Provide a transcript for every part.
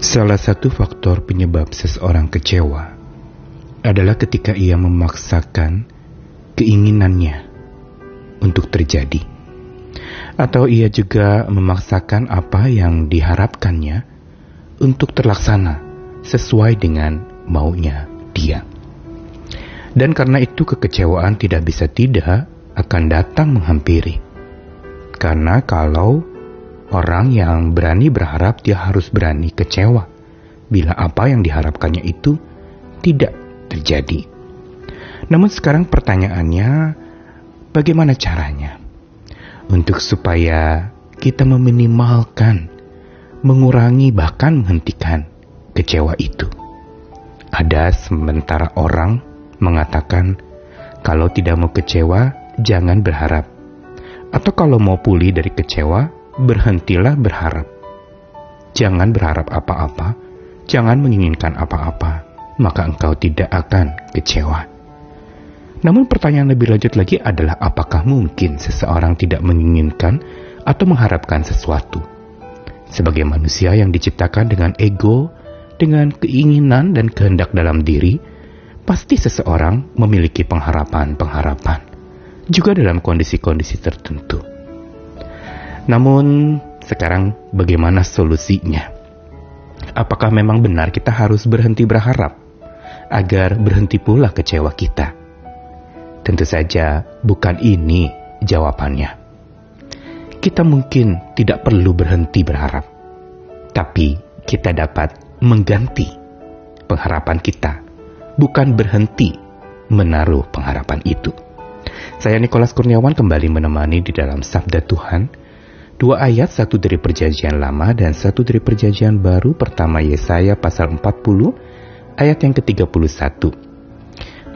Salah satu faktor penyebab seseorang kecewa adalah ketika ia memaksakan keinginannya untuk terjadi, atau ia juga memaksakan apa yang diharapkannya untuk terlaksana sesuai dengan maunya dia. Dan karena itu, kekecewaan tidak bisa tidak akan datang menghampiri, karena kalau Orang yang berani berharap dia harus berani kecewa bila apa yang diharapkannya itu tidak terjadi. Namun sekarang pertanyaannya, bagaimana caranya untuk supaya kita meminimalkan, mengurangi bahkan menghentikan kecewa itu? Ada sementara orang mengatakan, kalau tidak mau kecewa, jangan berharap. Atau kalau mau pulih dari kecewa, berhentilah berharap. Jangan berharap apa-apa, jangan menginginkan apa-apa, maka engkau tidak akan kecewa. Namun pertanyaan lebih lanjut lagi adalah apakah mungkin seseorang tidak menginginkan atau mengharapkan sesuatu? Sebagai manusia yang diciptakan dengan ego, dengan keinginan dan kehendak dalam diri, pasti seseorang memiliki pengharapan-pengharapan, juga dalam kondisi-kondisi tertentu. Namun, sekarang bagaimana solusinya? Apakah memang benar kita harus berhenti berharap agar berhenti pula kecewa kita? Tentu saja bukan ini jawabannya. Kita mungkin tidak perlu berhenti berharap, tapi kita dapat mengganti pengharapan kita, bukan berhenti menaruh pengharapan itu. Saya Nikolas Kurniawan kembali menemani di dalam Sabda Tuhan Dua ayat, satu dari perjanjian lama dan satu dari perjanjian baru pertama Yesaya pasal 40 ayat yang ke-31.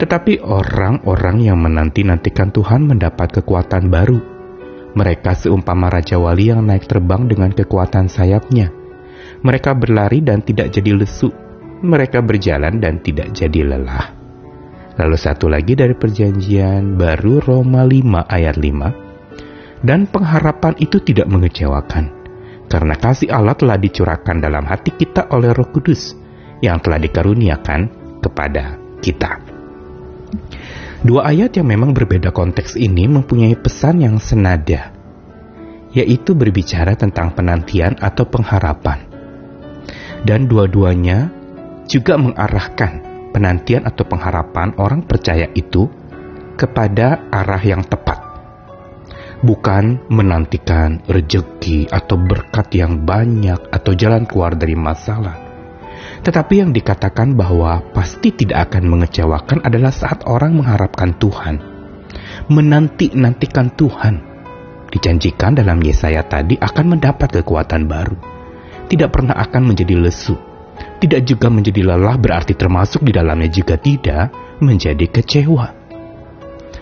Tetapi orang-orang yang menanti-nantikan Tuhan mendapat kekuatan baru. Mereka seumpama Raja Wali yang naik terbang dengan kekuatan sayapnya. Mereka berlari dan tidak jadi lesu. Mereka berjalan dan tidak jadi lelah. Lalu satu lagi dari perjanjian baru Roma 5 ayat 5 dan pengharapan itu tidak mengecewakan, karena kasih Allah telah dicurahkan dalam hati kita oleh Roh Kudus yang telah dikaruniakan kepada kita. Dua ayat yang memang berbeda konteks ini mempunyai pesan yang senada, yaitu berbicara tentang penantian atau pengharapan. Dan dua-duanya juga mengarahkan penantian atau pengharapan orang percaya itu kepada arah yang tepat bukan menantikan rejeki atau berkat yang banyak atau jalan keluar dari masalah. Tetapi yang dikatakan bahwa pasti tidak akan mengecewakan adalah saat orang mengharapkan Tuhan, menanti-nantikan Tuhan. Dijanjikan dalam Yesaya tadi akan mendapat kekuatan baru. Tidak pernah akan menjadi lesu. Tidak juga menjadi lelah berarti termasuk di dalamnya juga tidak menjadi kecewa.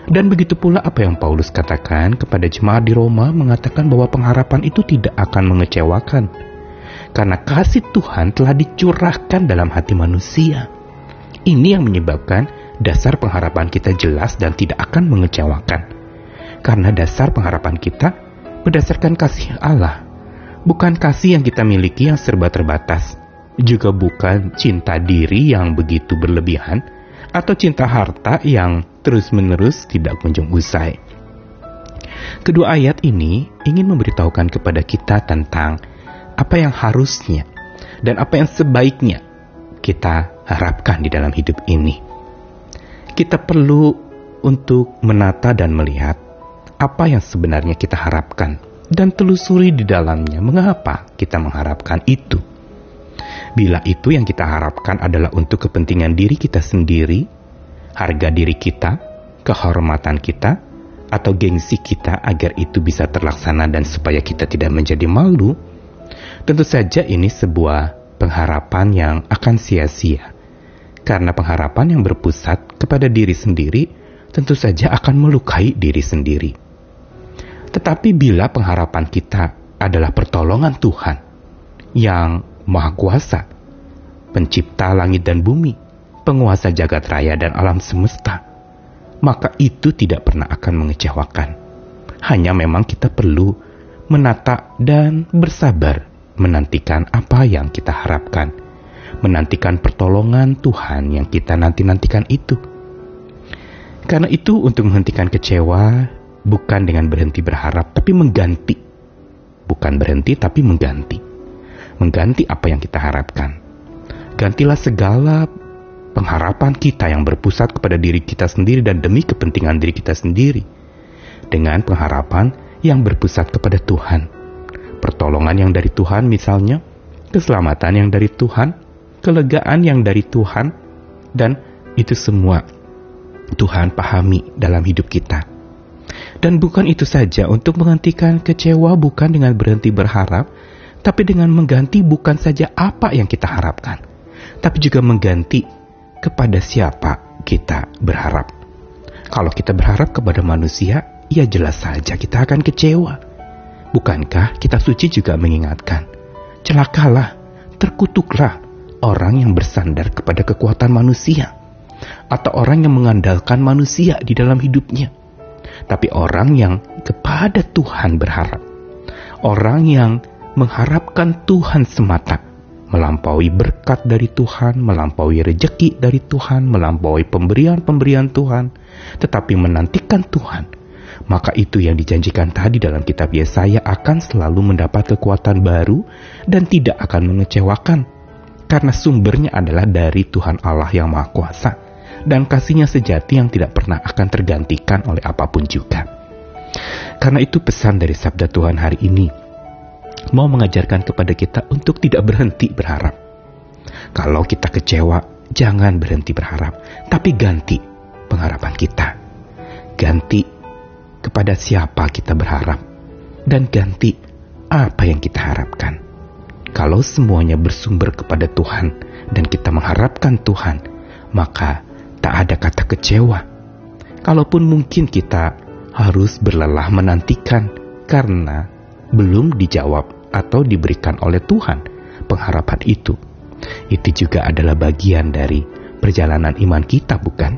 Dan begitu pula apa yang Paulus katakan kepada jemaat di Roma mengatakan bahwa pengharapan itu tidak akan mengecewakan. Karena kasih Tuhan telah dicurahkan dalam hati manusia. Ini yang menyebabkan dasar pengharapan kita jelas dan tidak akan mengecewakan. Karena dasar pengharapan kita berdasarkan kasih Allah. Bukan kasih yang kita miliki yang serba terbatas. Juga bukan cinta diri yang begitu berlebihan atau cinta harta yang terus-menerus tidak kunjung usai. Kedua ayat ini ingin memberitahukan kepada kita tentang apa yang harusnya dan apa yang sebaiknya kita harapkan di dalam hidup ini. Kita perlu untuk menata dan melihat apa yang sebenarnya kita harapkan dan telusuri di dalamnya mengapa kita mengharapkan itu. Bila itu yang kita harapkan adalah untuk kepentingan diri kita sendiri, harga diri kita, kehormatan kita, atau gengsi kita agar itu bisa terlaksana dan supaya kita tidak menjadi malu, tentu saja ini sebuah pengharapan yang akan sia-sia. Karena pengharapan yang berpusat kepada diri sendiri tentu saja akan melukai diri sendiri. Tetapi bila pengharapan kita adalah pertolongan Tuhan yang Maha Kuasa, Pencipta langit dan bumi, penguasa jagat raya dan alam semesta, maka itu tidak pernah akan mengecewakan. Hanya memang kita perlu menata dan bersabar menantikan apa yang kita harapkan, menantikan pertolongan Tuhan yang kita nanti-nantikan itu. Karena itu untuk menghentikan kecewa bukan dengan berhenti berharap tapi mengganti. Bukan berhenti tapi mengganti. Mengganti apa yang kita harapkan. Gantilah segala pengharapan kita yang berpusat kepada diri kita sendiri dan demi kepentingan diri kita sendiri. Dengan pengharapan yang berpusat kepada Tuhan. Pertolongan yang dari Tuhan misalnya, keselamatan yang dari Tuhan, kelegaan yang dari Tuhan, dan itu semua Tuhan pahami dalam hidup kita. Dan bukan itu saja, untuk menghentikan kecewa bukan dengan berhenti berharap, tapi dengan mengganti bukan saja apa yang kita harapkan, tapi juga mengganti kepada siapa kita berharap. Kalau kita berharap kepada manusia, ya jelas saja kita akan kecewa. Bukankah kita suci juga mengingatkan, celakalah, terkutuklah orang yang bersandar kepada kekuatan manusia atau orang yang mengandalkan manusia di dalam hidupnya. Tapi orang yang kepada Tuhan berharap. Orang yang mengharapkan Tuhan semata. Melampaui berkat dari Tuhan, melampaui rejeki dari Tuhan, melampaui pemberian-pemberian Tuhan. Tetapi menantikan Tuhan. Maka itu yang dijanjikan tadi dalam kitab Yesaya akan selalu mendapat kekuatan baru dan tidak akan mengecewakan karena sumbernya adalah dari Tuhan Allah yang Maha Kuasa dan kasihnya sejati yang tidak pernah akan tergantikan oleh apa pun juga. Karena itu pesan dari sabda Tuhan hari ini mau mengajarkan kepada kita untuk tidak berhenti berharap. Kalau kita kecewa, jangan berhenti berharap, tapi ganti pengharapan kita. Ganti kepada siapa kita berharap dan ganti apa yang kita harapkan. Kalau semuanya bersumber kepada Tuhan dan kita mengharapkan Tuhan, maka tak ada kata kecewa. Kalaupun mungkin kita harus berlelah menantikan karena belum dijawab atau diberikan oleh Tuhan pengharapan itu. Itu juga adalah bagian dari perjalanan iman kita, bukan?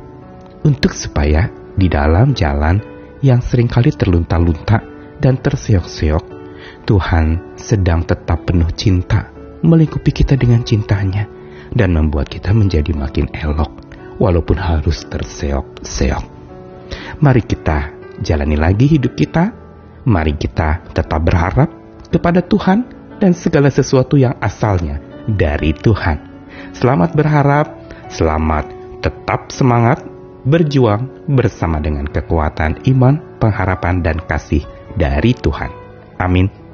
Untuk supaya di dalam jalan yang sering kali terlunta-lunta dan terseok-seok Tuhan sedang tetap penuh cinta, melingkupi kita dengan cintanya, dan membuat kita menjadi makin elok, walaupun harus terseok-seok. Mari kita jalani lagi hidup kita, mari kita tetap berharap kepada Tuhan dan segala sesuatu yang asalnya dari Tuhan. Selamat berharap, selamat tetap semangat, berjuang bersama dengan kekuatan iman, pengharapan, dan kasih dari Tuhan. Amin.